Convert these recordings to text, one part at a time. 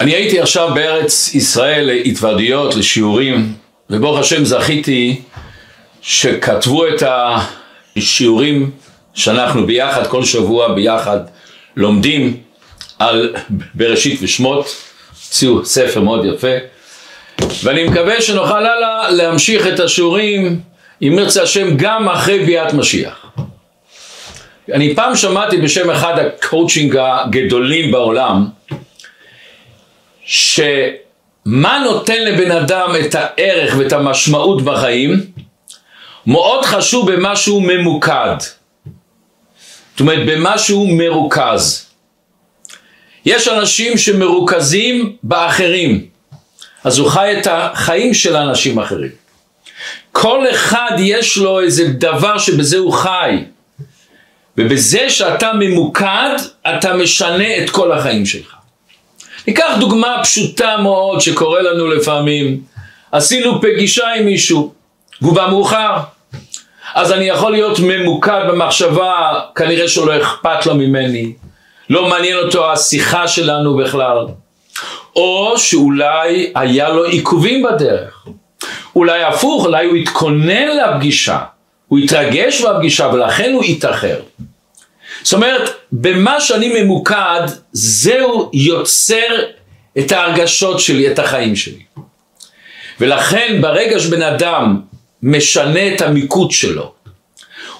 אני הייתי עכשיו בארץ ישראל להתוועדויות, לשיעורים, וברוך השם זכיתי שכתבו את השיעורים שאנחנו ביחד, כל שבוע ביחד לומדים על בראשית ושמות, הוציאו ספר מאוד יפה, ואני מקווה שנוכל הלאה להמשיך את השיעורים, אם ירצה השם, גם אחרי ביאת משיח. אני פעם שמעתי בשם אחד הקואוצ'ינג הגדולים בעולם, שמה נותן לבן אדם את הערך ואת המשמעות בחיים, מאוד חשוב במשהו ממוקד. זאת אומרת, במשהו מרוכז. יש אנשים שמרוכזים באחרים, אז הוא חי את החיים של אנשים אחרים. כל אחד יש לו איזה דבר שבזה הוא חי. ובזה שאתה ממוקד, אתה משנה את כל החיים שלך. ניקח דוגמה פשוטה מאוד שקורה לנו לפעמים. עשינו פגישה עם מישהו, בא מאוחר. אז אני יכול להיות ממוקד במחשבה, כנראה שלא אכפת לו ממני, לא מעניין אותו השיחה שלנו בכלל. או שאולי היה לו עיכובים בדרך. אולי הפוך, אולי הוא התכונן לפגישה, הוא התרגש בפגישה ולכן הוא התאחר. זאת אומרת, במה שאני ממוקד, זהו יוצר את ההרגשות שלי, את החיים שלי. ולכן ברגע שבן אדם משנה את המיקוד שלו,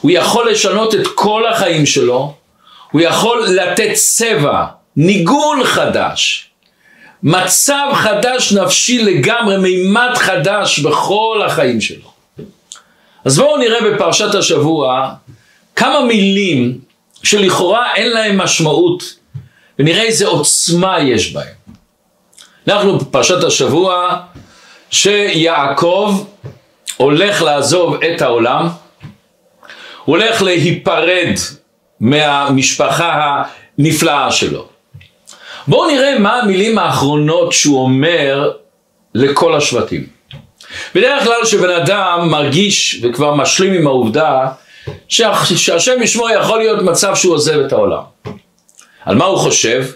הוא יכול לשנות את כל החיים שלו, הוא יכול לתת צבע, ניגון חדש, מצב חדש נפשי לגמרי, מימד חדש בכל החיים שלו. אז בואו נראה בפרשת השבוע כמה מילים שלכאורה אין להם משמעות, ונראה איזה עוצמה יש בהם. אנחנו בפרשת השבוע שיעקב הולך לעזוב את העולם, הוא הולך להיפרד מהמשפחה הנפלאה שלו. בואו נראה מה המילים האחרונות שהוא אומר לכל השבטים. בדרך כלל כשבן אדם מרגיש וכבר משלים עם העובדה שהשם ישמור יכול להיות מצב שהוא עוזב את העולם. על מה הוא חושב?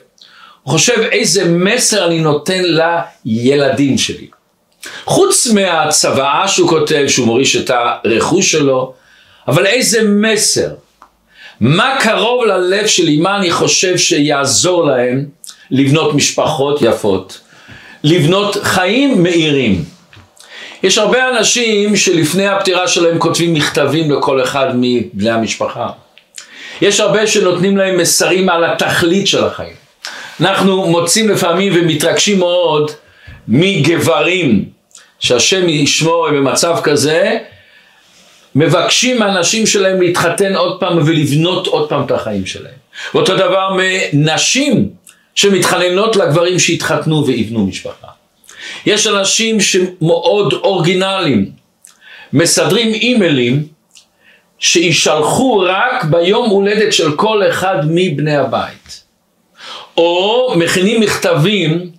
הוא חושב איזה מסר אני נותן לילדים שלי. חוץ מהצוואה שהוא כותב, שהוא מוריש את הרכוש שלו, אבל איזה מסר? מה קרוב ללב שלי? מה אני חושב שיעזור להם לבנות משפחות יפות? לבנות חיים מאירים. יש הרבה אנשים שלפני הפטירה שלהם כותבים מכתבים לכל אחד מבני המשפחה. יש הרבה שנותנים להם מסרים על התכלית של החיים. אנחנו מוצאים לפעמים ומתרגשים מאוד מגברים שהשם ישמור במצב כזה, מבקשים מהנשים שלהם להתחתן עוד פעם ולבנות עוד פעם את החיים שלהם. ואותו דבר מנשים שמתחננות לגברים שהתחתנו ויבנו משפחה. יש אנשים שמאוד אורגינליים, מסדרים אימיילים שישלחו רק ביום הולדת של כל אחד מבני הבית. או מכינים מכתבים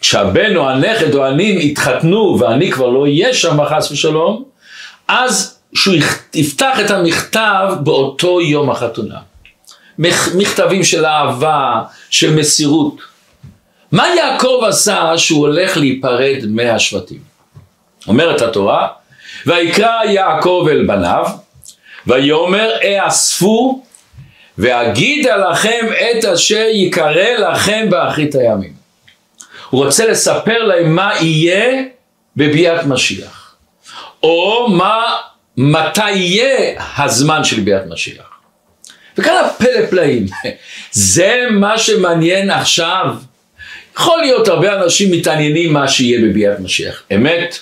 כשהבן או הנכד או הנין יתחתנו ואני כבר לא אהיה שם חס ושלום, אז שהוא יפתח את המכתב באותו יום החתונה. מכתבים של אהבה, של מסירות. מה יעקב עשה שהוא הולך להיפרד מהשבטים? אומרת התורה, ויקרא יעקב אל בניו, ויאמר אאספו ואגידה לכם את אשר יקרא לכם באחרית הימים. הוא רוצה לספר להם מה יהיה בביאת משיח, או מה, מתי יהיה הזמן של ביאת משיח. וכאן הפלא פלאים, זה מה שמעניין עכשיו יכול להיות הרבה אנשים מתעניינים מה שיהיה בביאת משיח, אמת?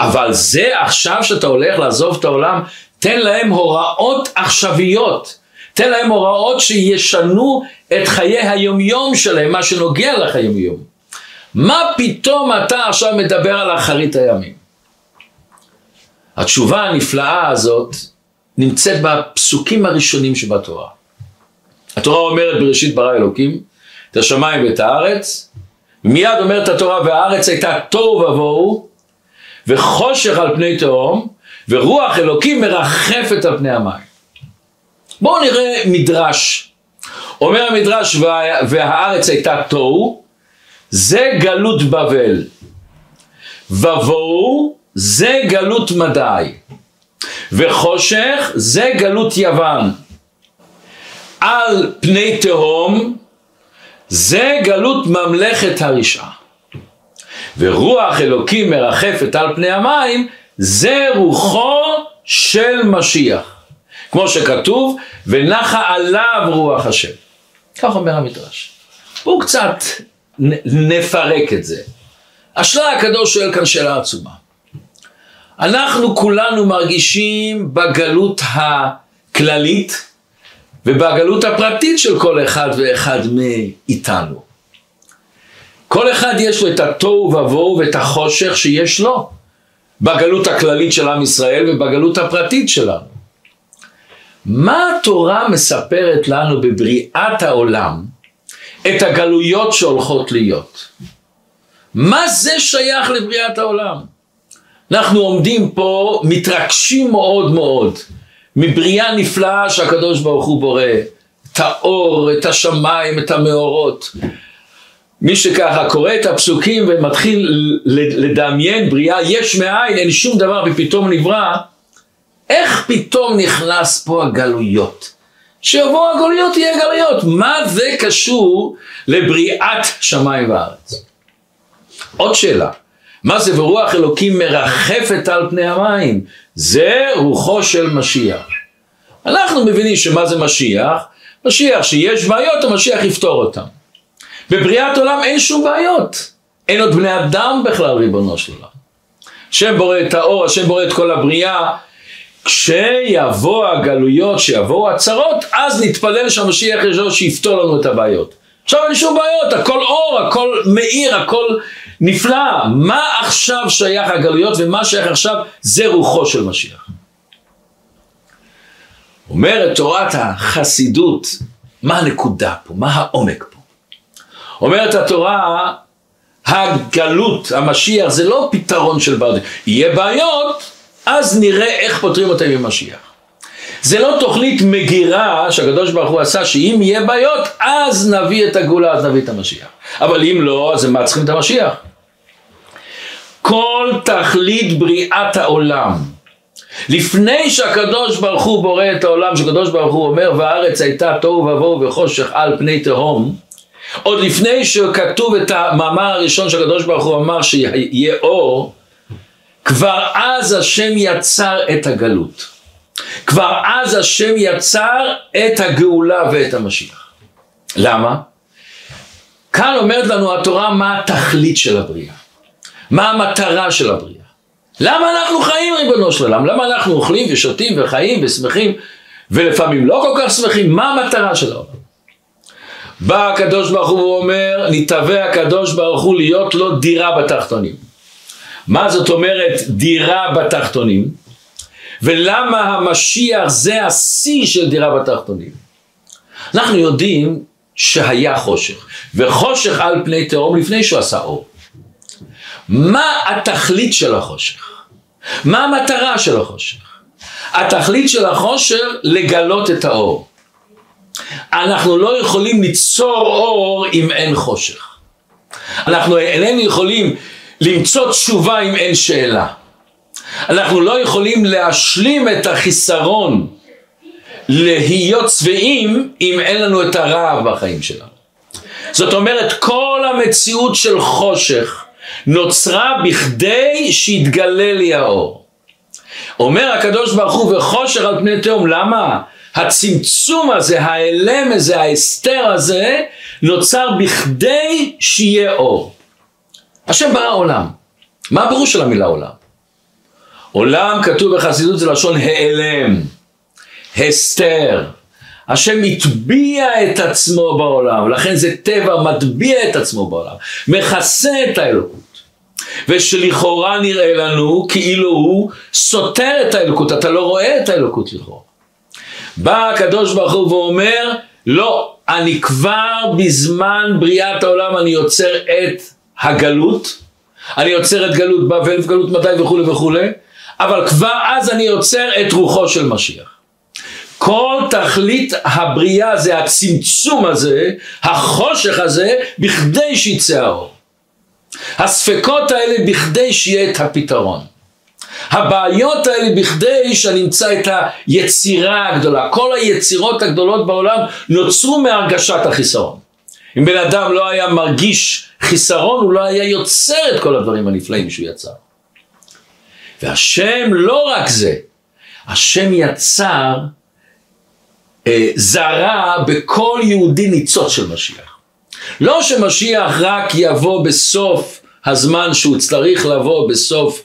אבל זה עכשיו שאתה הולך לעזוב את העולם, תן להם הוראות עכשוויות, תן להם הוראות שישנו את חיי היומיום שלהם, מה שנוגע לך היומיום. מה פתאום אתה עכשיו מדבר על אחרית הימים? התשובה הנפלאה הזאת נמצאת בפסוקים הראשונים שבתורה. התורה אומרת בראשית ברא אלוקים את השמיים ואת הארץ, מיד אומרת התורה, והארץ הייתה תוהו ובוהו, וחושך על פני תהום, ורוח אלוקים מרחפת על פני המים. בואו נראה מדרש. אומר המדרש, וה, והארץ הייתה תוהו, זה גלות בבל. ובואו זה גלות מדי. וחושך זה גלות יוון. על פני תהום זה גלות ממלכת הרשעה. ורוח אלוקים מרחפת על פני המים זה רוחו של משיח. כמו שכתוב, ונחה עליו רוח השם. כך אומר המדרש. בואו קצת נפרק את זה. השלה הקדוש שואל כאן שאלה עצומה. אנחנו כולנו מרגישים בגלות הכללית ובגלות הפרטית של כל אחד ואחד מאיתנו. כל אחד יש לו את התוהו ובוהו ואת החושך שיש לו בגלות הכללית של עם ישראל ובגלות הפרטית שלנו. מה התורה מספרת לנו בבריאת העולם את הגלויות שהולכות להיות? מה זה שייך לבריאת העולם? אנחנו עומדים פה, מתרגשים מאוד מאוד מבריאה נפלאה שהקדוש ברוך הוא בורא, את האור, את השמיים, את המאורות. מי שככה קורא את הפסוקים ומתחיל לדמיין בריאה יש מאין, אין שום דבר ופתאום נברא, איך פתאום נכנס פה הגלויות? שיבואו הגלויות יהיה גלויות, מה זה קשור לבריאת שמיים וארץ? עוד שאלה, מה זה ורוח אלוקים מרחפת על פני המים? זה רוחו של משיח. אנחנו מבינים שמה זה משיח? משיח שיש בעיות, המשיח יפתור אותן. בבריאת עולם אין שום בעיות. אין עוד בני אדם בכלל, ריבונו של עולם. השם בורא את האור, השם בורא את כל הבריאה. כשיבוא הגלויות, כשיבואו הצרות, אז נתפלל שהמשיח ישור שיפתור לנו את הבעיות. עכשיו אין שום בעיות, הכל אור, הכל מאיר, הכל נפלא. מה עכשיו שייך הגלויות ומה שייך עכשיו זה רוחו של משיח. אומרת תורת החסידות, מה הנקודה פה? מה העומק פה? אומרת התורה, הגלות, המשיח, זה לא פתרון של בעיות. יהיה בעיות, אז נראה איך פותרים אותם עם משיח. זה לא תוכנית מגירה שהקדוש ברוך הוא עשה, שאם יהיה בעיות, אז נביא את הגאולה, אז נביא את המשיח. אבל אם לא, אז מה צריכים את המשיח? כל תכלית בריאת העולם, לפני שהקדוש ברוך הוא בורא את העולם, שהקדוש ברוך הוא אומר, והארץ הייתה תוהו ובוהו וחושך על פני תהום, עוד לפני שכתוב את המאמר הראשון שהקדוש ברוך הוא אמר שיהיה אור, כבר אז השם יצר את הגלות. כבר אז השם יצר את הגאולה ואת המשיח. למה? כאן אומרת לנו התורה מה התכלית של הבריאה. מה המטרה של הבריאה. למה אנחנו חיים ריבונו של עולם? למה אנחנו אוכלים ושותים וחיים ושמחים ולפעמים לא כל כך שמחים? מה המטרה של העולם? בא הקדוש ברוך הוא ואומר, נתהווה הקדוש ברוך הוא להיות לו דירה בתחתונים. מה זאת אומרת דירה בתחתונים? ולמה המשיח זה השיא של דירה בתחתונים? אנחנו יודעים שהיה חושך, וחושך על פני תהום לפני שהוא עשה אור. מה התכלית של החושך? מה המטרה של החושך? התכלית של החושך לגלות את האור. אנחנו לא יכולים ליצור אור אם אין חושך. אנחנו איננו יכולים למצוא תשובה אם אין שאלה. אנחנו לא יכולים להשלים את החיסרון להיות שבעים אם אין לנו את הרעב בחיים שלנו. זאת אומרת כל המציאות של חושך נוצרה בכדי שיתגלה לי האור. אומר הקדוש ברוך הוא וחושר על פני תהום, למה? הצמצום הזה, ההלם הזה, ההסתר הזה, נוצר בכדי שיהיה אור. השם ברא עולם. מה הפירוש של המילה עולם? עולם כתוב בחסידות זה לשון העלם, הסתר. השם מטביע את עצמו בעולם, לכן זה טבע מטביע את עצמו בעולם, מכסה את האלוקות. ושלכאורה נראה לנו כאילו הוא סותר את האלוקות, אתה לא רואה את האלוקות לכאורה. בא הקדוש ברוך הוא ואומר, לא, אני כבר בזמן בריאת העולם אני יוצר את הגלות, אני יוצר את גלות בבל וגלות מתי וכולי וכולי, אבל כבר אז אני יוצר את רוחו של משיח. כל תכלית הבריאה זה הצמצום הזה, החושך הזה, בכדי שיצא האור. הספקות האלה בכדי שיהיה את הפתרון. הבעיות האלה בכדי שנמצא את היצירה הגדולה. כל היצירות הגדולות בעולם נוצרו מהרגשת החיסרון. אם בן אדם לא היה מרגיש חיסרון, הוא לא היה יוצר את כל הדברים הנפלאים שהוא יצר. והשם לא רק זה, השם יצר, אה, זרה בכל יהודי ניצוץ של משיח. לא שמשיח רק יבוא בסוף הזמן שהוא צריך לבוא בסוף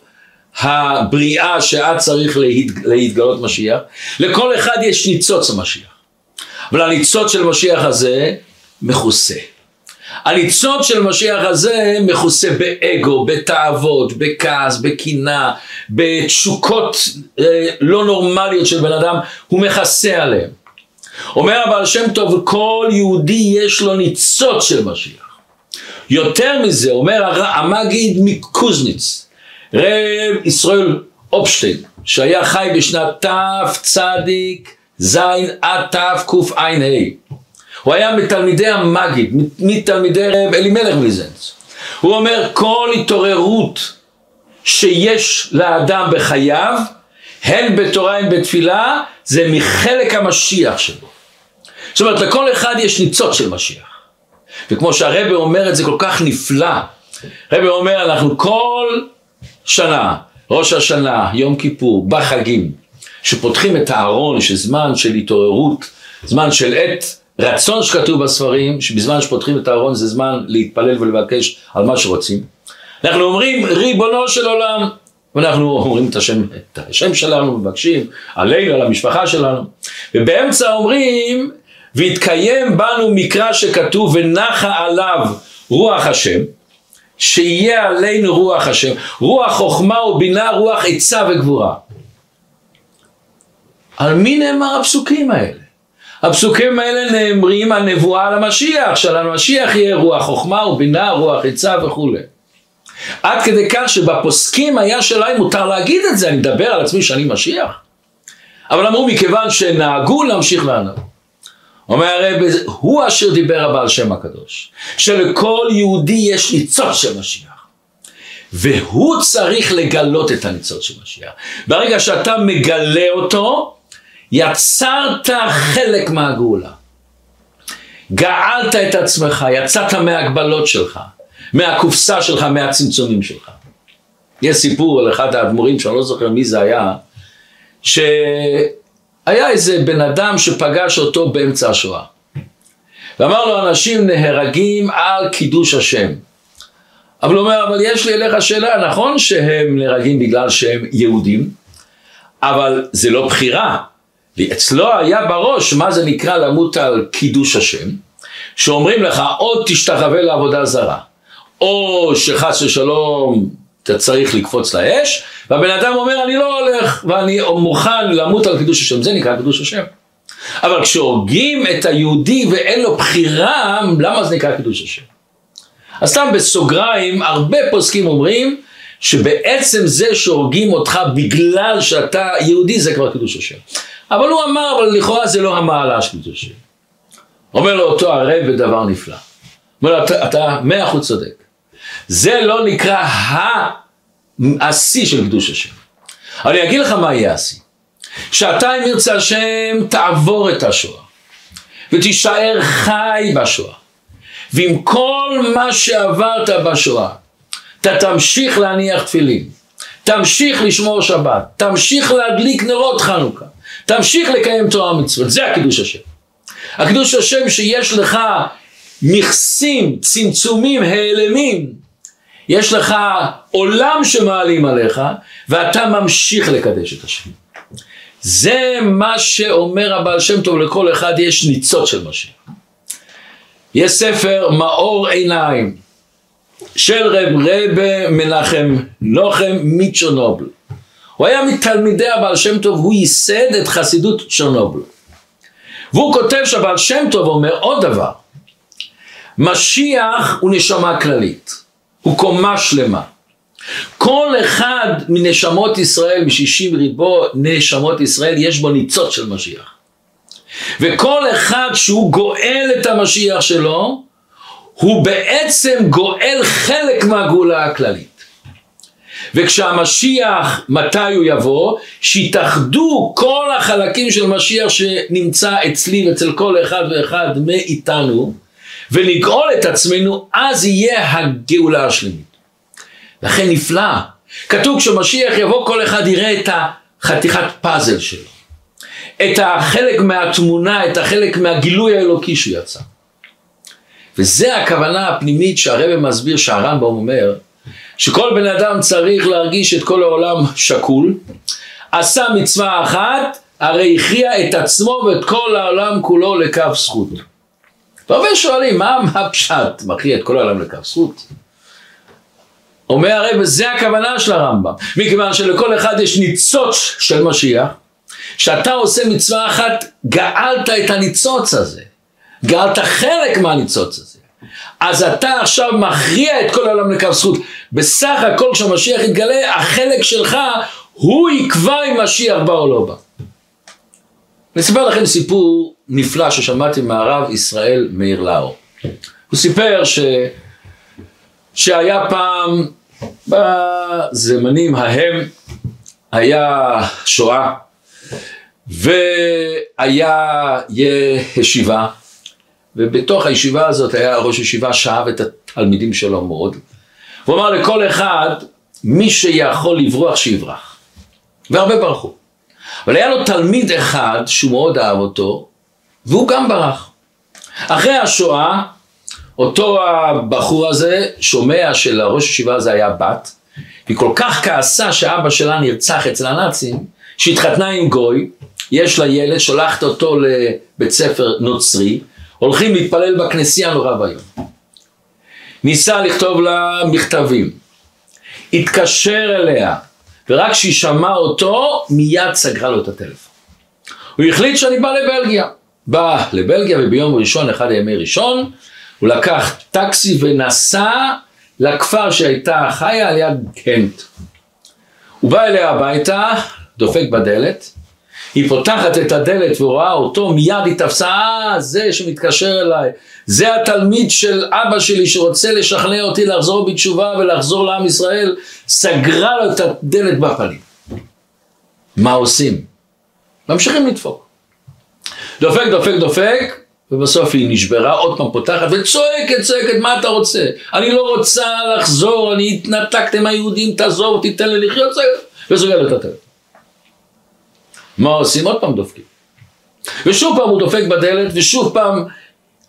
הבריאה שאת צריך להתגלות משיח, לכל אחד יש ניצוץ המשיח. אבל הניצוץ של משיח הזה מכוסה. הניצוץ של משיח הזה מכוסה באגו, בתאוות, בכעס, בקנאה, בתשוקות אה, לא נורמליות של בן אדם, הוא מכסה עליהם. אומר הבעל שם טוב, כל יהודי יש לו ניצוץ של משיח. יותר מזה, אומר המגיד מקוזניץ, רב ישראל אופשטיין, שהיה חי בשנת תצ"ז עד תקע"ה. הוא היה מתלמידי המגיד, מתלמידי רב אלימלך מליזנץ. הוא אומר, כל התעוררות שיש לאדם בחייו, הן בתורה הן בתפילה, זה מחלק המשיח שלו. זאת אומרת, לכל אחד יש ניצוץ של משיח. וכמו שהרבה אומר את זה כל כך נפלא, רבה אומר, אנחנו כל שנה, ראש השנה, יום כיפור, בחגים, שפותחים את הארון, שזמן של התעוררות, זמן של עת רצון שכתוב בספרים, שבזמן שפותחים את הארון זה זמן להתפלל ולבקש על מה שרוצים. אנחנו אומרים, ריבונו של עולם, ואנחנו אומרים את השם, את השם שלנו, מבקשים עלינו, על המשפחה שלנו, ובאמצע אומרים, והתקיים בנו מקרא שכתוב, ונחה עליו רוח השם, שיהיה עלינו רוח השם, רוח חוכמה ובינה, רוח עצה וגבורה. על מי נאמר הפסוקים האלה? הפסוקים האלה נאמרים הנבואה על המשיח, שעל המשיח יהיה רוח חוכמה ובינה, רוח עצה וכולי. עד כדי כך שבפוסקים היה שלהם מותר להגיד את זה, אני מדבר על עצמי שאני משיח. אבל אמרו מכיוון שנהגו להמשיך לענות. אומר הרב, הוא אשר דיבר הבעל שם הקדוש, שלכל יהודי יש ניצוץ של משיח. והוא צריך לגלות את הניצוץ של משיח. ברגע שאתה מגלה אותו, יצרת חלק מהגאולה. גאלת את עצמך, יצאת מההגבלות שלך, מהקופסה שלך, מהצמצומים שלך. יש סיפור על אחד האדמו"רים, שאני לא זוכר מי זה היה, שהיה איזה בן אדם שפגש אותו באמצע השואה. ואמר לו, אנשים נהרגים על קידוש השם. אבל הוא אומר, אבל יש לי אליך שאלה, נכון שהם נהרגים בגלל שהם יהודים, אבל זה לא בחירה. ואצלו היה בראש מה זה נקרא למות על קידוש השם, שאומרים לך או תשתחווה לעבודה זרה, או שחס ושלום אתה צריך לקפוץ לאש, והבן אדם אומר אני לא הולך ואני מוכן למות על קידוש השם, זה נקרא קידוש השם. אבל כשהורגים את היהודי ואין לו בחירה, למה זה נקרא קידוש השם? אז סתם בסוגריים, הרבה פוסקים אומרים שבעצם זה שהורגים אותך בגלל שאתה יהודי זה כבר קידוש השם. אבל הוא אמר, אבל לכאורה זה לא המעלה של קדושה. אומר לו אותו הרב בדבר נפלא. אומר לו, אתה מאה אחוז צודק. זה לא נקרא השיא של קדוש השם. אבל אני אגיד לך מה יהיה השיא. שאתה אם ירצה השם תעבור את השואה ותישאר חי בשואה ועם כל מה שעברת בשואה אתה תמשיך להניח תפילין תמשיך לשמור שבת תמשיך להדליק נרות חנוכה תמשיך לקיים תורה ומצוות, זה הקידוש השם. הקידוש השם שיש לך מכסים, צמצומים, העלמים, יש לך עולם שמעלים עליך, ואתה ממשיך לקדש את השם. זה מה שאומר הבעל שם טוב, לכל אחד יש ניצוץ של משיח. יש ספר מאור עיניים של רב רב מנחם נוחם מצ'רנובל. הוא היה מתלמידי הבעל שם טוב, הוא ייסד את חסידות צ'רנובל. והוא כותב שהבעל שם טוב אומר עוד דבר, משיח הוא נשמה כללית, הוא קומה שלמה. כל אחד מנשמות ישראל, משישים ריבו נשמות ישראל, יש בו ניצוץ של משיח. וכל אחד שהוא גואל את המשיח שלו, הוא בעצם גואל חלק מהגאולה הכללית. וכשהמשיח, מתי הוא יבוא? שיתאחדו כל החלקים של משיח שנמצא אצלי ואצל כל אחד ואחד מאיתנו, ונגאול את עצמנו, אז יהיה הגאולה השלמית. לכן נפלא. כתוב כשמשיח יבוא כל אחד יראה את החתיכת פאזל שלו. את החלק מהתמונה, את החלק מהגילוי האלוקי שהוא יצא. וזה הכוונה הפנימית שהרבא מסביר, שהרמב"ם אומר, שכל בן אדם צריך להרגיש את כל העולם שקול, עשה מצווה אחת, הרי הכריע את עצמו ואת כל העולם כולו לכף זכות. והרבה שואלים, מה, מה פשט מכריע את כל העולם לכף זכות? אומר הרב, זה הכוונה של הרמב"ם, מכיוון שלכל אחד יש ניצוץ של משיח, שאתה עושה מצווה אחת, גאלת את הניצוץ הזה, גאלת חלק מהניצוץ הזה. אז אתה עכשיו מכריע את כל העולם לכף זכות. בסך הכל כשהמשיח יתגלה, החלק שלך, הוא יקבע אם משיח בא או לא בא. אני אספר לכם סיפור נפלא ששמעתי מהרב ישראל מאיר לאו. הוא סיפר ש... שהיה פעם בזמנים ההם היה שואה והיה ישיבה ובתוך הישיבה הזאת היה ראש ישיבה שאהב את התלמידים שלו מאוד. הוא אמר לכל אחד מי שיכול לברוח שיברח. והרבה ברחו אבל היה לו תלמיד אחד שהוא מאוד אהב אותו והוא גם ברח. אחרי השואה אותו הבחור הזה שומע שלראש ישיבה הזה היה בת והיא כל כך כעסה שאבא שלה נרצח אצל הנאצים שהתחתנה עם גוי יש לה ילד שולחת אותו לבית ספר נוצרי הולכים להתפלל בכנסייה נורא ואיום. ניסה לכתוב לה מכתבים, התקשר אליה, ורק כשהיא שמעה אותו, מיד סגרה לו את הטלפון. הוא החליט שאני בא לבלגיה. בא לבלגיה וביום ראשון, אחד הימי ראשון, הוא לקח טקסי ונסע לכפר שהייתה חיה על יד קנט. הוא בא אליה הביתה, דופק בדלת, היא פותחת את הדלת ורואה אותו, מיד היא תפסה, אה, זה שמתקשר אליי, זה התלמיד של אבא שלי שרוצה לשכנע אותי לחזור בתשובה ולחזור לעם ישראל, סגרה לו את הדלת בפנים. מה עושים? ממשיכים לדפוק. דופק, דופק, דופק, ובסוף היא נשברה, עוד פעם פותחת וצועקת, צועקת, מה אתה רוצה? אני לא רוצה לחזור, אני התנתקתי מהיהודים, תעזור, תיתן לי לחיות, וסוגרת את הטלפון. מה עושים? עוד פעם דופקים. ושוב פעם הוא דופק בדלת, ושוב פעם,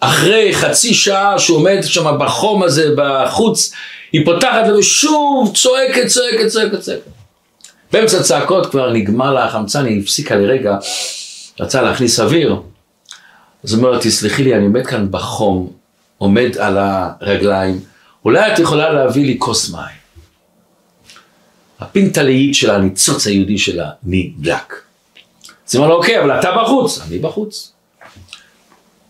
אחרי חצי שעה שהוא עומד שם בחום הזה, בחוץ, היא פותחת ושוב צועקת, צועקת, צועקת, צועקת. באמצע צעקות כבר נגמר לה החמצן, היא הפסיקה לרגע, רצה להכניס אוויר. אז אומרת, תסלחי לי, אני עומד כאן בחום, עומד על הרגליים, אולי את יכולה להביא לי כוס מים. הפינטלאית של הניצוץ היהודי שלה נדלק. אז היא לו, אוקיי, אבל אתה בחוץ. אני בחוץ.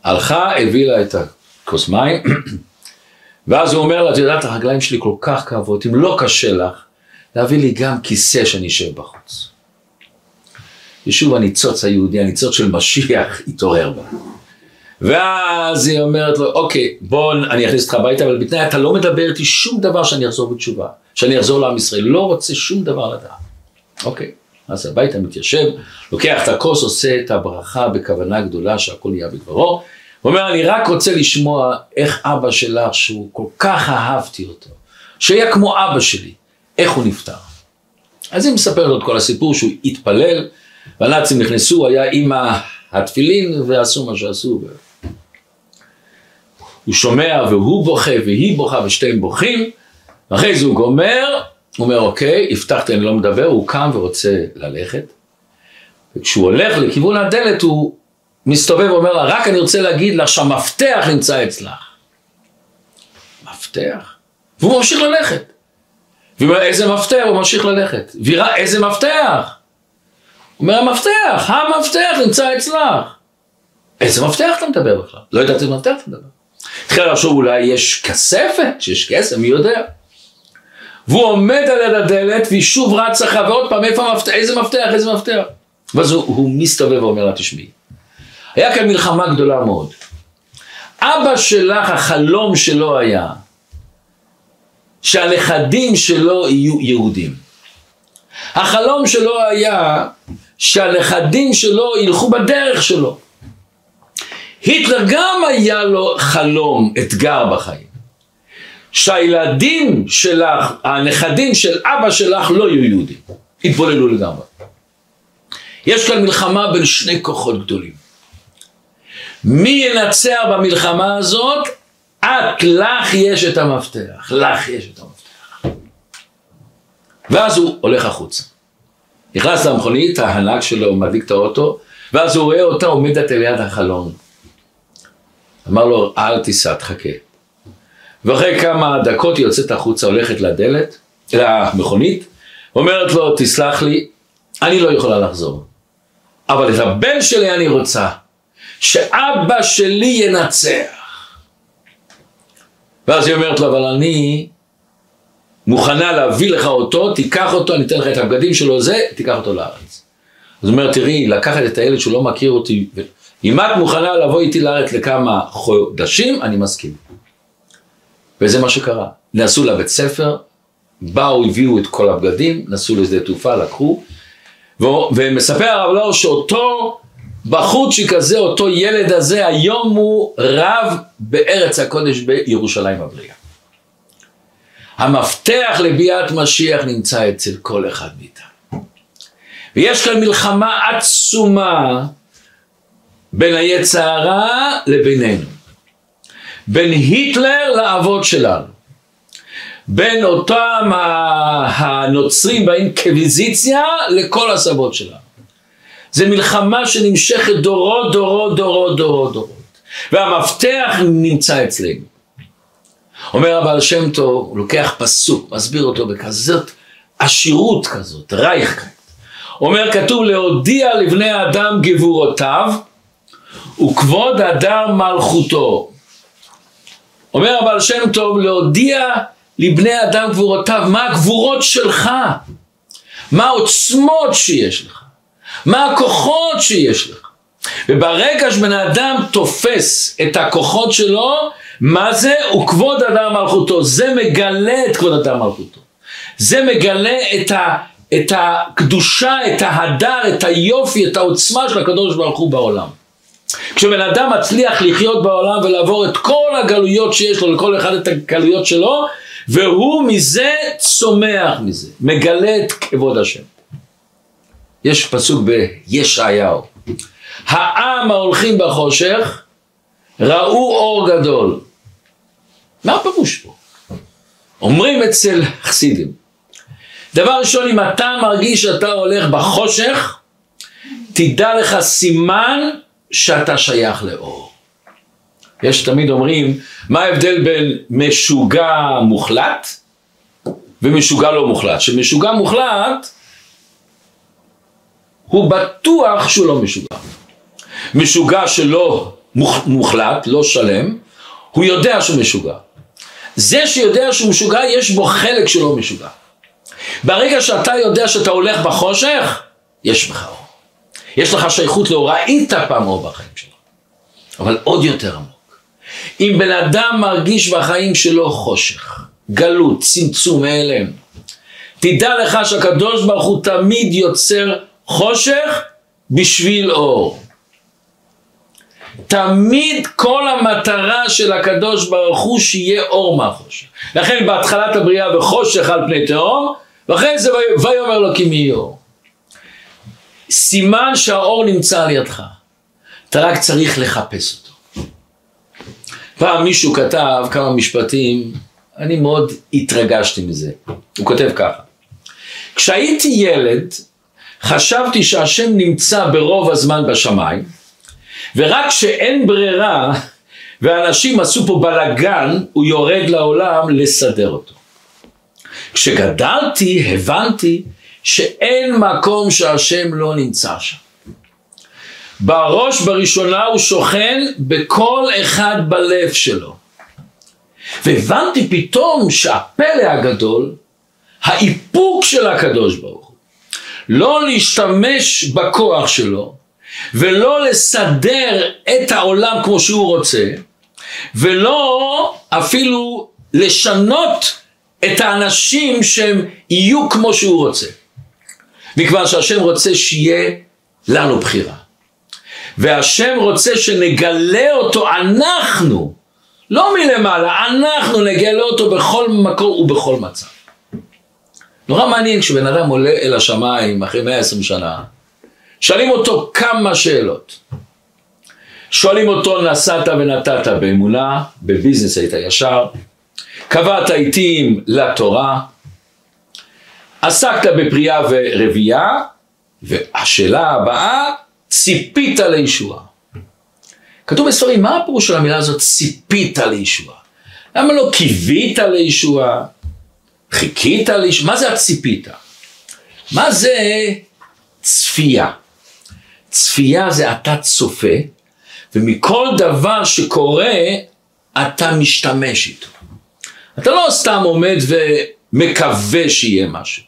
הלכה, הביא לה את הכוס מים, ואז הוא אומר לה, את יודעת, הרגליים שלי כל כך כאבות, אם לא קשה לך, להביא לי גם כיסא שאני אשב בחוץ. ושוב הניצוץ היהודי, הניצוץ של משיח, התעורר בה. ואז היא אומרת לו, אוקיי, בוא, אני אכניס אותך הביתה, אבל בתנאי אתה לא מדבר איתי שום דבר שאני אחזור בתשובה, שאני אחזור לעם ישראל, לא רוצה שום דבר לדעת. אוקיי. אז הביתה מתיישב, לוקח את הכוס, עושה את הברכה בכוונה גדולה שהכל נהיה בדברו. הוא אומר, אני רק רוצה לשמוע איך אבא שלך, שהוא כל כך אהבתי אותו, שהיה כמו אבא שלי, איך הוא נפטר. אז היא מספרת לו את כל הסיפור שהוא התפלל, והנאצים נכנסו, היה עם התפילין ועשו מה שעשו. הוא שומע והוא בוכה והיא בוכה ושתיהם בוכים, ואחרי זה הוא גומר, הוא אומר, אוקיי, הבטחתי, אני לא מדבר, הוא קם ורוצה ללכת. וכשהוא הולך לכיוון הדלת, הוא מסתובב ואומר לה, רק אני רוצה להגיד לך שהמפתח נמצא אצלך. מפתח? והוא ממשיך ללכת. והוא אומר, איזה מפתח? הוא ממשיך ללכת. ויראה, איזה מפתח? הוא אומר, המפתח, המפתח נמצא אצלך. איזה מפתח אתה מדבר בכלל? לא יודעת איזה מפתח אתה מדבר. התחילה לחשוב, אולי יש כספת, שיש כסף, מי יודע? והוא עומד על יד הדלת והיא שוב רצה לך ועוד פעם איפה המפתח, איזה מפתח, איזה מפתח. ואז הוא, הוא מסתובב ואומר לה תשמעי, היה כאן מלחמה גדולה מאוד. אבא שלך, החלום שלו היה שהנכדים שלו יהיו יהודים. החלום שלו היה שהנכדים שלו ילכו בדרך שלו. היטלר גם היה לו חלום, אתגר בחיים. שהילדים שלך, הנכדים של אבא שלך לא יהיו יהודים. יתבוללו לגמרי. יש כאן מלחמה בין שני כוחות גדולים. מי ינצח במלחמה הזאת? את, לך יש את המפתח. לך יש את המפתח. ואז הוא הולך החוצה. נכנס למכונית, ההנהג שלו מדליק את האוטו, ואז הוא רואה אותה עומדת על יד החלון. אמר לו, אל תיסע, תחכה. ואחרי כמה דקות היא יוצאת החוצה, הולכת לדלת, למכונית, אומרת לו, תסלח לי, אני לא יכולה לחזור. אבל את הבן שלי אני רוצה, שאבא שלי ינצח. ואז היא אומרת לו, אבל אני מוכנה להביא לך אותו, תיקח אותו, אני אתן לך את הבגדים שלו, זה, תיקח אותו לארץ. אז הוא אומר, תראי, לקחת את הילד שהוא לא מכיר אותי, אם את מוכנה לבוא איתי לארץ לכמה חודשים, אני מסכים. וזה מה שקרה. נסעו לבית ספר, באו, הביאו את כל הבגדים, נסעו לשדה תעופה, לקחו, ומספר הרב לאור שאותו בחורצ'יק הזה, אותו ילד הזה, היום הוא רב בארץ הקודש בירושלים הבריאה. המפתח לביאת משיח נמצא אצל כל אחד מאיתנו. ויש כאן מלחמה עצומה בין היצע הרע לבינינו. בין היטלר לאבות שלנו. בין אותם הנוצרים באינקוויזיציה לכל הסבות שלנו. זה מלחמה שנמשכת דורות, דורות, דורות, דורות, דורות. והמפתח נמצא אצלנו. אומר הבעל שם טוב, הוא לוקח פסוק, מסביר אותו בכזאת עשירות כזאת, רייכקייט. אומר, כתוב להודיע לבני האדם גבורותיו וכבוד אדם מלכותו. אומר הבעל שם טוב, להודיע לבני אדם גבורותיו, מה הגבורות שלך? מה העוצמות שיש לך? מה הכוחות שיש לך? וברגע שבן אדם תופס את הכוחות שלו, מה זה? הוא כבוד אדם מלכותו. זה מגלה את כבוד אדם מלכותו. זה מגלה את, ה, את הקדושה, את ההדר, את היופי, את העוצמה של הקדוש ברוך הוא בעולם. כשבן אדם מצליח לחיות בעולם ולעבור את כל הגלויות שיש לו, לכל אחד את הגלויות שלו, והוא מזה צומח מזה, מגלה את כבוד השם. יש פסוק בישעיהו, העם ההולכים בחושך ראו אור גדול. מה הפירוש פה? אומרים אצל חסידים, דבר ראשון, אם אתה מרגיש שאתה הולך בחושך, תדע לך סימן שאתה שייך לאור. יש תמיד אומרים, מה ההבדל בין משוגע מוחלט ומשוגע לא מוחלט? שמשוגע מוחלט, הוא בטוח שהוא לא משוגע. משוגע שלא מוחלט, לא שלם, הוא יודע שהוא משוגע. זה שיודע שהוא משוגע, יש בו חלק שלא משוגע. ברגע שאתה יודע שאתה הולך בחושך, יש בך אור. יש לך שייכות לאור, ראית פעם אור בחיים שלך, אבל עוד יותר עמוק. אם בן אדם מרגיש בחיים שלו חושך, גלות, צמצום, הלם, תדע לך שהקדוש ברוך הוא תמיד יוצר חושך בשביל אור. תמיד כל המטרה של הקדוש ברוך הוא שיהיה אור מהחושך. לכן בהתחלת הבריאה וחושך על פני תהום, ואחרי זה ויאמר לו כי מי יהיה אור. סימן שהאור נמצא על ידך. אתה רק צריך לחפש אותו. פעם מישהו כתב כמה משפטים, אני מאוד התרגשתי מזה. הוא כותב ככה: כשהייתי ילד, חשבתי שהשם נמצא ברוב הזמן בשמיים, ורק כשאין ברירה ואנשים עשו פה בלאגן, הוא יורד לעולם לסדר אותו. כשגדלתי הבנתי שאין מקום שהשם לא נמצא שם. בראש בראשונה הוא שוכן בכל אחד בלב שלו. והבנתי פתאום שהפלא הגדול, האיפוק של הקדוש ברוך לא להשתמש בכוח שלו, ולא לסדר את העולם כמו שהוא רוצה, ולא אפילו לשנות את האנשים שהם יהיו כמו שהוא רוצה. מכיוון שהשם רוצה שיהיה לנו בחירה. והשם רוצה שנגלה אותו אנחנו, לא מלמעלה, אנחנו נגלה אותו בכל מקום ובכל מצב. נורא מעניין כשבן אדם עולה אל השמיים אחרי 120 שנה, שואלים אותו כמה שאלות. שואלים אותו נסעת ונתת באמונה, בביזנס היית ישר, קבעת עיתים לתורה, עסקת בפרייה ורבייה, והשאלה הבאה, ציפית לישועה. כתוב בספרים, מה הפירוש של המילה הזאת ציפית לישועה? למה לא קיווית לישועה? חיכית לישועה? מה זה הציפית? מה זה צפייה? צפייה זה אתה צופה, ומכל דבר שקורה, אתה משתמש איתו. אתה לא סתם עומד ומקווה שיהיה משהו.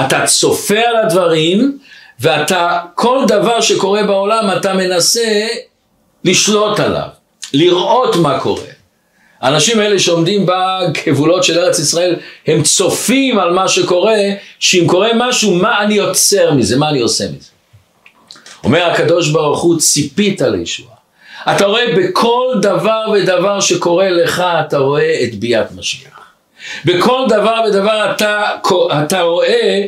אתה צופה על הדברים, ואתה, כל דבר שקורה בעולם, אתה מנסה לשלוט עליו, לראות מה קורה. האנשים האלה שעומדים בגבולות של ארץ ישראל, הם צופים על מה שקורה, שאם קורה משהו, מה אני יוצר מזה, מה אני עושה מזה. אומר הקדוש ברוך הוא, ציפית לישועה. אתה רואה בכל דבר ודבר שקורה לך, אתה רואה את ביאת משיח. בכל דבר ודבר אתה, אתה רואה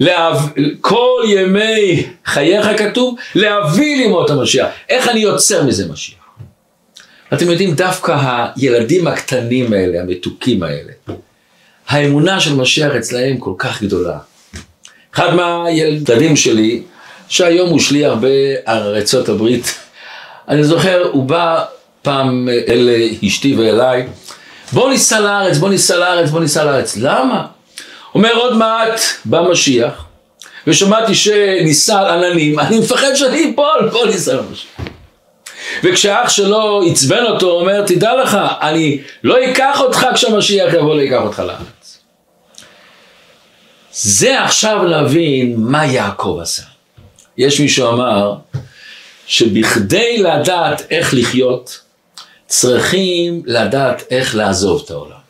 להב... כל ימי חייך כתוב, להביא לימות המשיח. איך אני יוצר מזה משיח? אתם יודעים, דווקא הילדים הקטנים האלה, המתוקים האלה, האמונה של משיח אצלהם כל כך גדולה. אחד מהילדים שלי, שהיום הוא שליח בארצות הברית, אני זוכר, הוא בא פעם אל אשתי ואליי, בוא ניסע לארץ, בוא ניסע לארץ, בוא ניסע לארץ. למה? אומר עוד מעט בא משיח, ושמעתי שניסה על עננים, אני מפחד שאני אפול, בוא ניסע למשיח. וכשאח שלו עצבן אותו, הוא אומר, תדע לך, אני לא אקח אותך כשהמשיח יבוא ליקח אותך לארץ. זה עכשיו להבין מה יעקב עשה. יש מישהו אמר, שבכדי לדעת איך לחיות, צריכים לדעת איך לעזוב את העולם.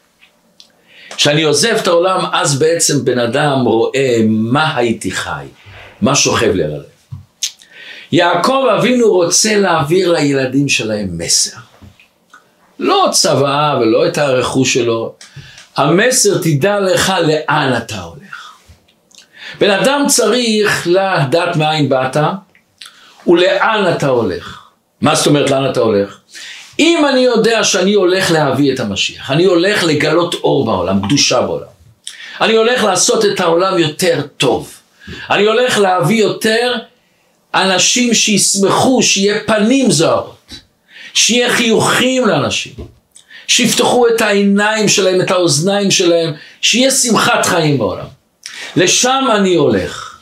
כשאני עוזב את העולם, אז בעצם בן אדם רואה מה הייתי חי, מה שוכב לי על הלב. יעקב אבינו רוצה להעביר לילדים שלהם מסר. לא צוואה ולא את הרכוש שלו, המסר תדע לך לאן אתה הולך. בן אדם צריך לדעת מאין באת ולאן אתה הולך. מה זאת אומרת לאן אתה הולך? אם אני יודע שאני הולך להביא את המשיח, אני הולך לגלות אור בעולם, קדושה בעולם, אני הולך לעשות את העולם יותר טוב, אני הולך להביא יותר אנשים שישמחו, שיהיה פנים זוהרות, שיהיה חיוכים לאנשים, שיפתחו את העיניים שלהם, את האוזניים שלהם, שיהיה שמחת חיים בעולם. לשם אני הולך.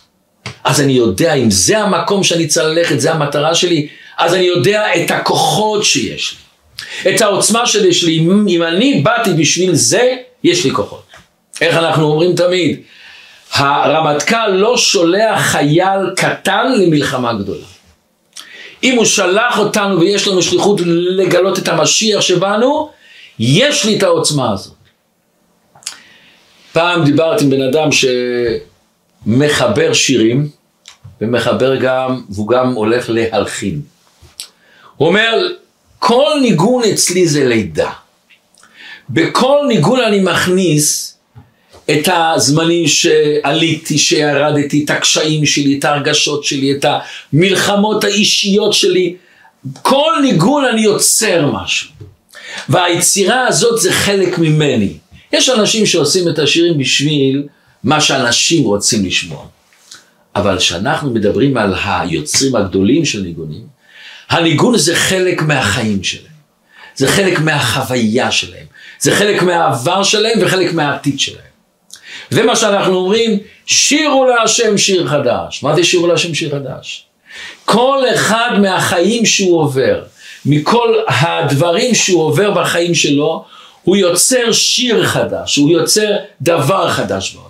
אז אני יודע אם זה המקום שאני צריך ללכת, זה המטרה שלי, אז אני יודע את הכוחות שיש לי. את העוצמה שיש לי, אם אני באתי בשביל זה, יש לי כוחות. איך אנחנו אומרים תמיד? הרמטכ"ל לא שולח חייל קטן למלחמה גדולה. אם הוא שלח אותנו ויש לנו שליחות לגלות את המשיח שבנו, יש לי את העוצמה הזאת. פעם דיברתי עם בן אדם שמחבר שירים, ומחבר גם, והוא גם הולך להלחין. הוא אומר, כל ניגון אצלי זה לידה. בכל ניגון אני מכניס את הזמנים שעליתי, שירדתי, את הקשיים שלי, את ההרגשות שלי, את המלחמות האישיות שלי. כל ניגון אני יוצר משהו. והיצירה הזאת זה חלק ממני. יש אנשים שעושים את השירים בשביל מה שאנשים רוצים לשמוע. אבל כשאנחנו מדברים על היוצרים הגדולים של ניגונים, הניגון זה חלק מהחיים שלהם, זה חלק מהחוויה שלהם, זה חלק מהעבר שלהם וחלק מהעתיד שלהם. זה מה שאנחנו אומרים, שירו להשם שיר חדש. מה זה שירו להשם שיר חדש? כל אחד מהחיים שהוא עובר, מכל הדברים שהוא עובר בחיים שלו, הוא יוצר שיר חדש, הוא יוצר דבר חדש בעולם.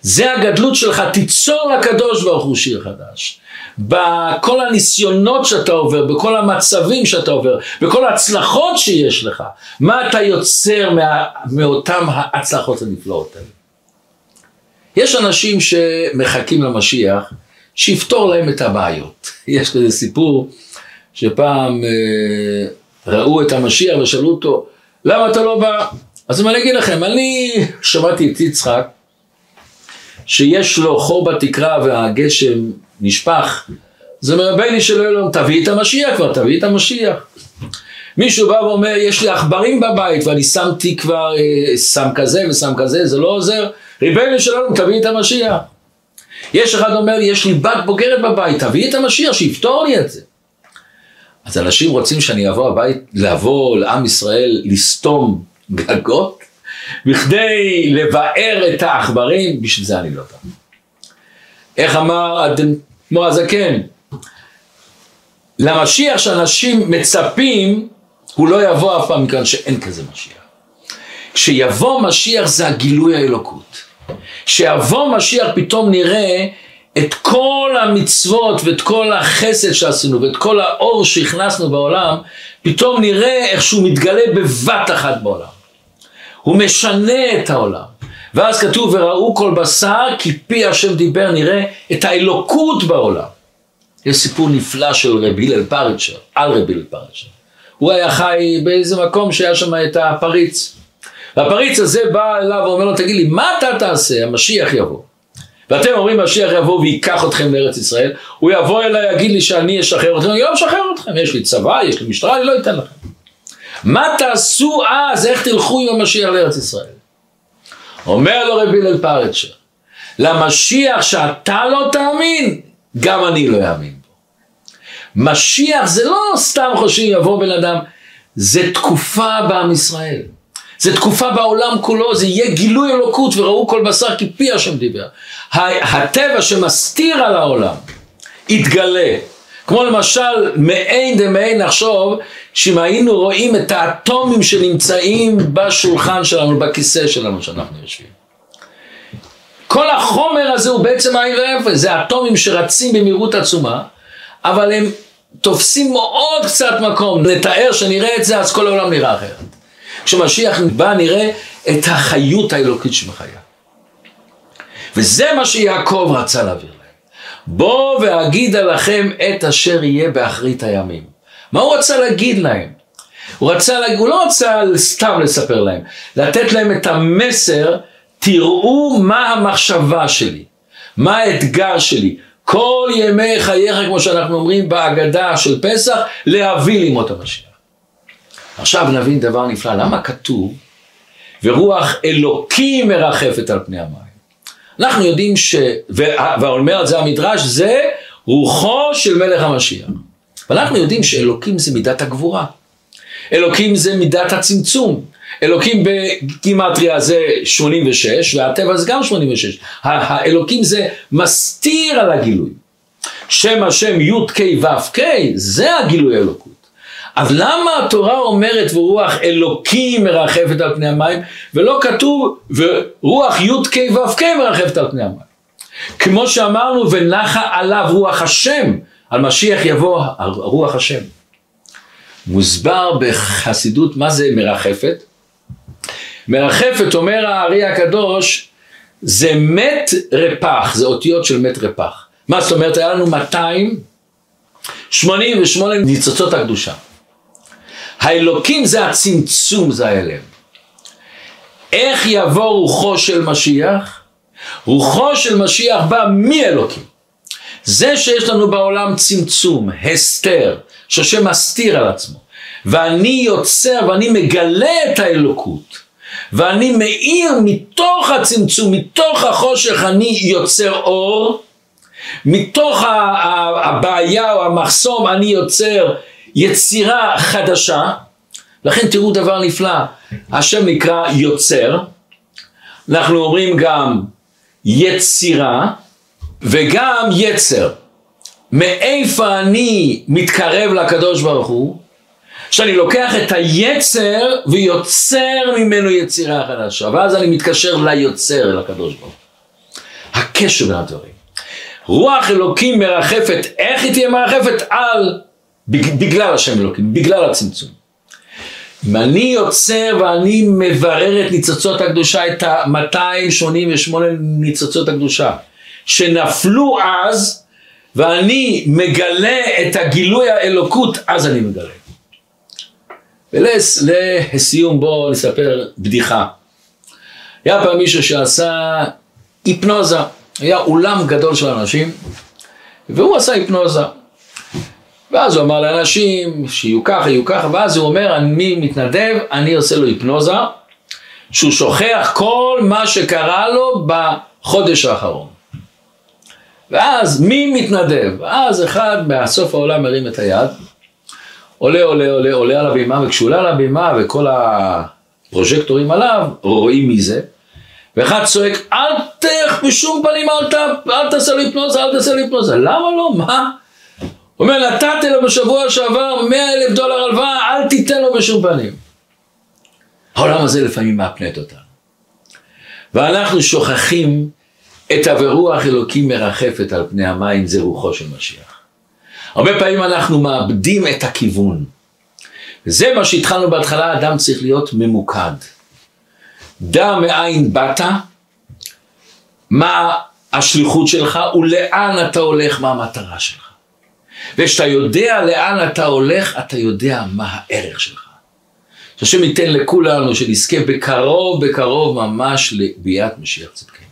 זה הגדלות שלך, תיצור לקדוש ברוך הוא שיר חדש. בכל הניסיונות שאתה עובר, בכל המצבים שאתה עובר, בכל ההצלחות שיש לך, מה אתה יוצר מה, מאותן ההצלחות הנפלאות האלה. יש אנשים שמחכים למשיח שיפתור להם את הבעיות. יש כזה סיפור שפעם אה, ראו את המשיח ושאלו אותו, למה אתה לא בא? אז אני אגיד לכם, אני שמעתי את יצחק, שיש לו חור בתקרה והגשם נשפך, זה אומר, בני של אלוהים, תביא את המשיח כבר, תביא את המשיח. מישהו בא ואומר, יש לי עכברים בבית ואני שמתי כבר אה, סם כזה וסם כזה, זה לא עוזר, ריבנו שלנו, תביא את המשיח. יש אחד אומר, יש לי בת בוגרת בבית, תביא את המשיח, שיפתור לי את זה. אז אנשים רוצים שאני אבוא הבית, לבוא לעם ישראל, לסתום גגות, בכדי לבאר את העכברים, בשביל זה אני לא בא. איך אמר כמו הזקן, למשיח שאנשים מצפים, הוא לא יבוא אף פעם מכאן שאין כזה משיח. כשיבוא משיח זה הגילוי האלוקות. כשיבוא משיח פתאום נראה את כל המצוות ואת כל החסד שעשינו ואת כל האור שהכנסנו בעולם, פתאום נראה איך שהוא מתגלה בבת אחת בעולם. הוא משנה את העולם. ואז כתוב, וראו כל בשר, כי פי השם דיבר, נראה את האלוקות בעולם. יש סיפור נפלא של רבי הלל פריצ'ר, על רבי הלל פריצ'ר. הוא היה חי באיזה מקום שהיה שם את הפריץ. והפריץ הזה בא אליו ואומר לו, תגיד לי, מה אתה תעשה? המשיח יבוא. ואתם אומרים, משיח יבוא וייקח אתכם לארץ ישראל, הוא יבוא אליי, יגיד לי שאני אשחרר אתכם, אני לא אשחרר אתכם, יש לי צבא, יש לי משטרה, אני לא אתן לכם. מה תעשו אז, איך תלכו עם המשיח לארץ ישראל? אומר לו רבי הלל פרצ'ר, למשיח שאתה לא תאמין, גם אני לא אאמין בו. משיח זה לא סתם חושבים יבוא בן אדם, זה תקופה בעם ישראל. זה תקופה בעולם כולו, זה יהיה גילוי אלוקות וראו כל בשר כי פי השם דיבר. הטבע שמסתיר על העולם יתגלה. כמו למשל מעין דמעין נחשוב שאם היינו רואים את האטומים שנמצאים בשולחן שלנו, בכיסא שלנו שאנחנו יושבים. כל החומר הזה הוא בעצם עין ואפס, זה אטומים שרצים במהירות עצומה, אבל הם תופסים מאוד קצת מקום, נתאר שנראה את זה אז כל העולם נראה אחרת. כשמשיח בא נראה את החיות האלוקית שמחיה. וזה מה שיעקב רצה להעביר להם. בוא ואגידה לכם את אשר יהיה באחרית הימים. מה הוא רצה להגיד להם? הוא, רצה, הוא לא רצה סתם לספר להם, לתת להם את המסר, תראו מה המחשבה שלי, מה האתגר שלי, כל ימי חייך, כמו שאנחנו אומרים בהגדה של פסח, להביא לימות המשיח. עכשיו נבין דבר נפלא, למה כתוב ורוח אלוקים מרחפת על פני המים? אנחנו יודעים ש... ואומר על זה המדרש, זה רוחו של מלך המשיח. ואנחנו יודעים שאלוקים זה מידת הגבורה. אלוקים זה מידת הצמצום. אלוקים בגימטריה זה 86, והטבע זה גם 86. האלוקים זה מסתיר על הגילוי. שם השם י' כ' ו' כ', זה הגילוי האלוקות. אז למה התורה אומרת ורוח אלוקים מרחפת על פני המים, ולא כתוב ורוח י' כ' ו' כ' מרחפת על פני המים? כמו שאמרנו ונחה עליו רוח השם, על משיח יבוא רוח השם. מוסבר בחסידות מה זה מרחפת. מרחפת אומר הארי הקדוש זה מת רפח, זה אותיות של מת רפח. מה זאת אומרת? היה לנו 288 ניצוצות הקדושה. האלוקים זה הצמצום, זה ההלם. איך יבוא רוחו של משיח? רוחו של משיח בא מאלוקים. זה שיש לנו בעולם צמצום, הסתר, שהשם מסתיר על עצמו, ואני יוצר ואני מגלה את האלוקות, ואני מאיר מתוך הצמצום, מתוך החושך אני יוצר אור, מתוך הבעיה או המחסום אני יוצר יצירה חדשה, לכן תראו דבר נפלא, השם נקרא יוצר, אנחנו אומרים גם יצירה וגם יצר. מאיפה אני מתקרב לקדוש ברוך הוא? שאני לוקח את היצר ויוצר ממנו יצירה חדשה, ואז אני מתקשר ליוצר, אל הקדוש ברוך הוא. הקשר בין הדברים. רוח אלוקים מרחפת, איך היא תהיה מרחפת? על, בגלל השם אלוקים, בגלל הצמצום. אם אני יוצר ואני מברר את ניצוצות הקדושה, את ה-288 ניצוצות הקדושה, שנפלו אז, ואני מגלה את הגילוי האלוקות, אז אני מגלה. ולסיום בואו נספר בדיחה. היה פעם מישהו שעשה היפנוזה, היה אולם גדול של אנשים, והוא עשה היפנוזה. ואז הוא אמר לאנשים שיהיו ככה, יהיו ככה, ואז הוא אומר, אני מתנדב, אני עושה לו היפנוזה, שהוא שוכח כל מה שקרה לו בחודש האחרון. ואז מי מתנדב? אז אחד מהסוף העולם מרים את היד, עולה, עולה, עולה, עולה על הבימה, וכשהוא עולה על הבימה וכל הפרוז'קטורים עליו, רואים מי זה, ואחד צועק, אל תלך בשום פנים, אל, ת, אל תעשה לי היפנוזה, אל תעשה לי היפנוזה. למה לא? מה? אומר, נתתי לו בשבוע שעבר 100 אלף דולר הלוואה, אל תיתן לו בשום פנים. העולם הזה לפעמים מאפנט אותנו. ואנחנו שוכחים את הברוח אלוקים מרחפת על פני המים, זה רוחו של משיח. הרבה פעמים אנחנו מאבדים את הכיוון. זה מה שהתחלנו בהתחלה, אדם צריך להיות ממוקד. דע מאין באת, מה השליחות שלך ולאן אתה הולך, מה המטרה שלך. וכשאתה יודע לאן אתה הולך, אתה יודע מה הערך שלך. שהשם ייתן לכולנו שנזכה בקרוב בקרוב ממש לביאת משיח צדקנו.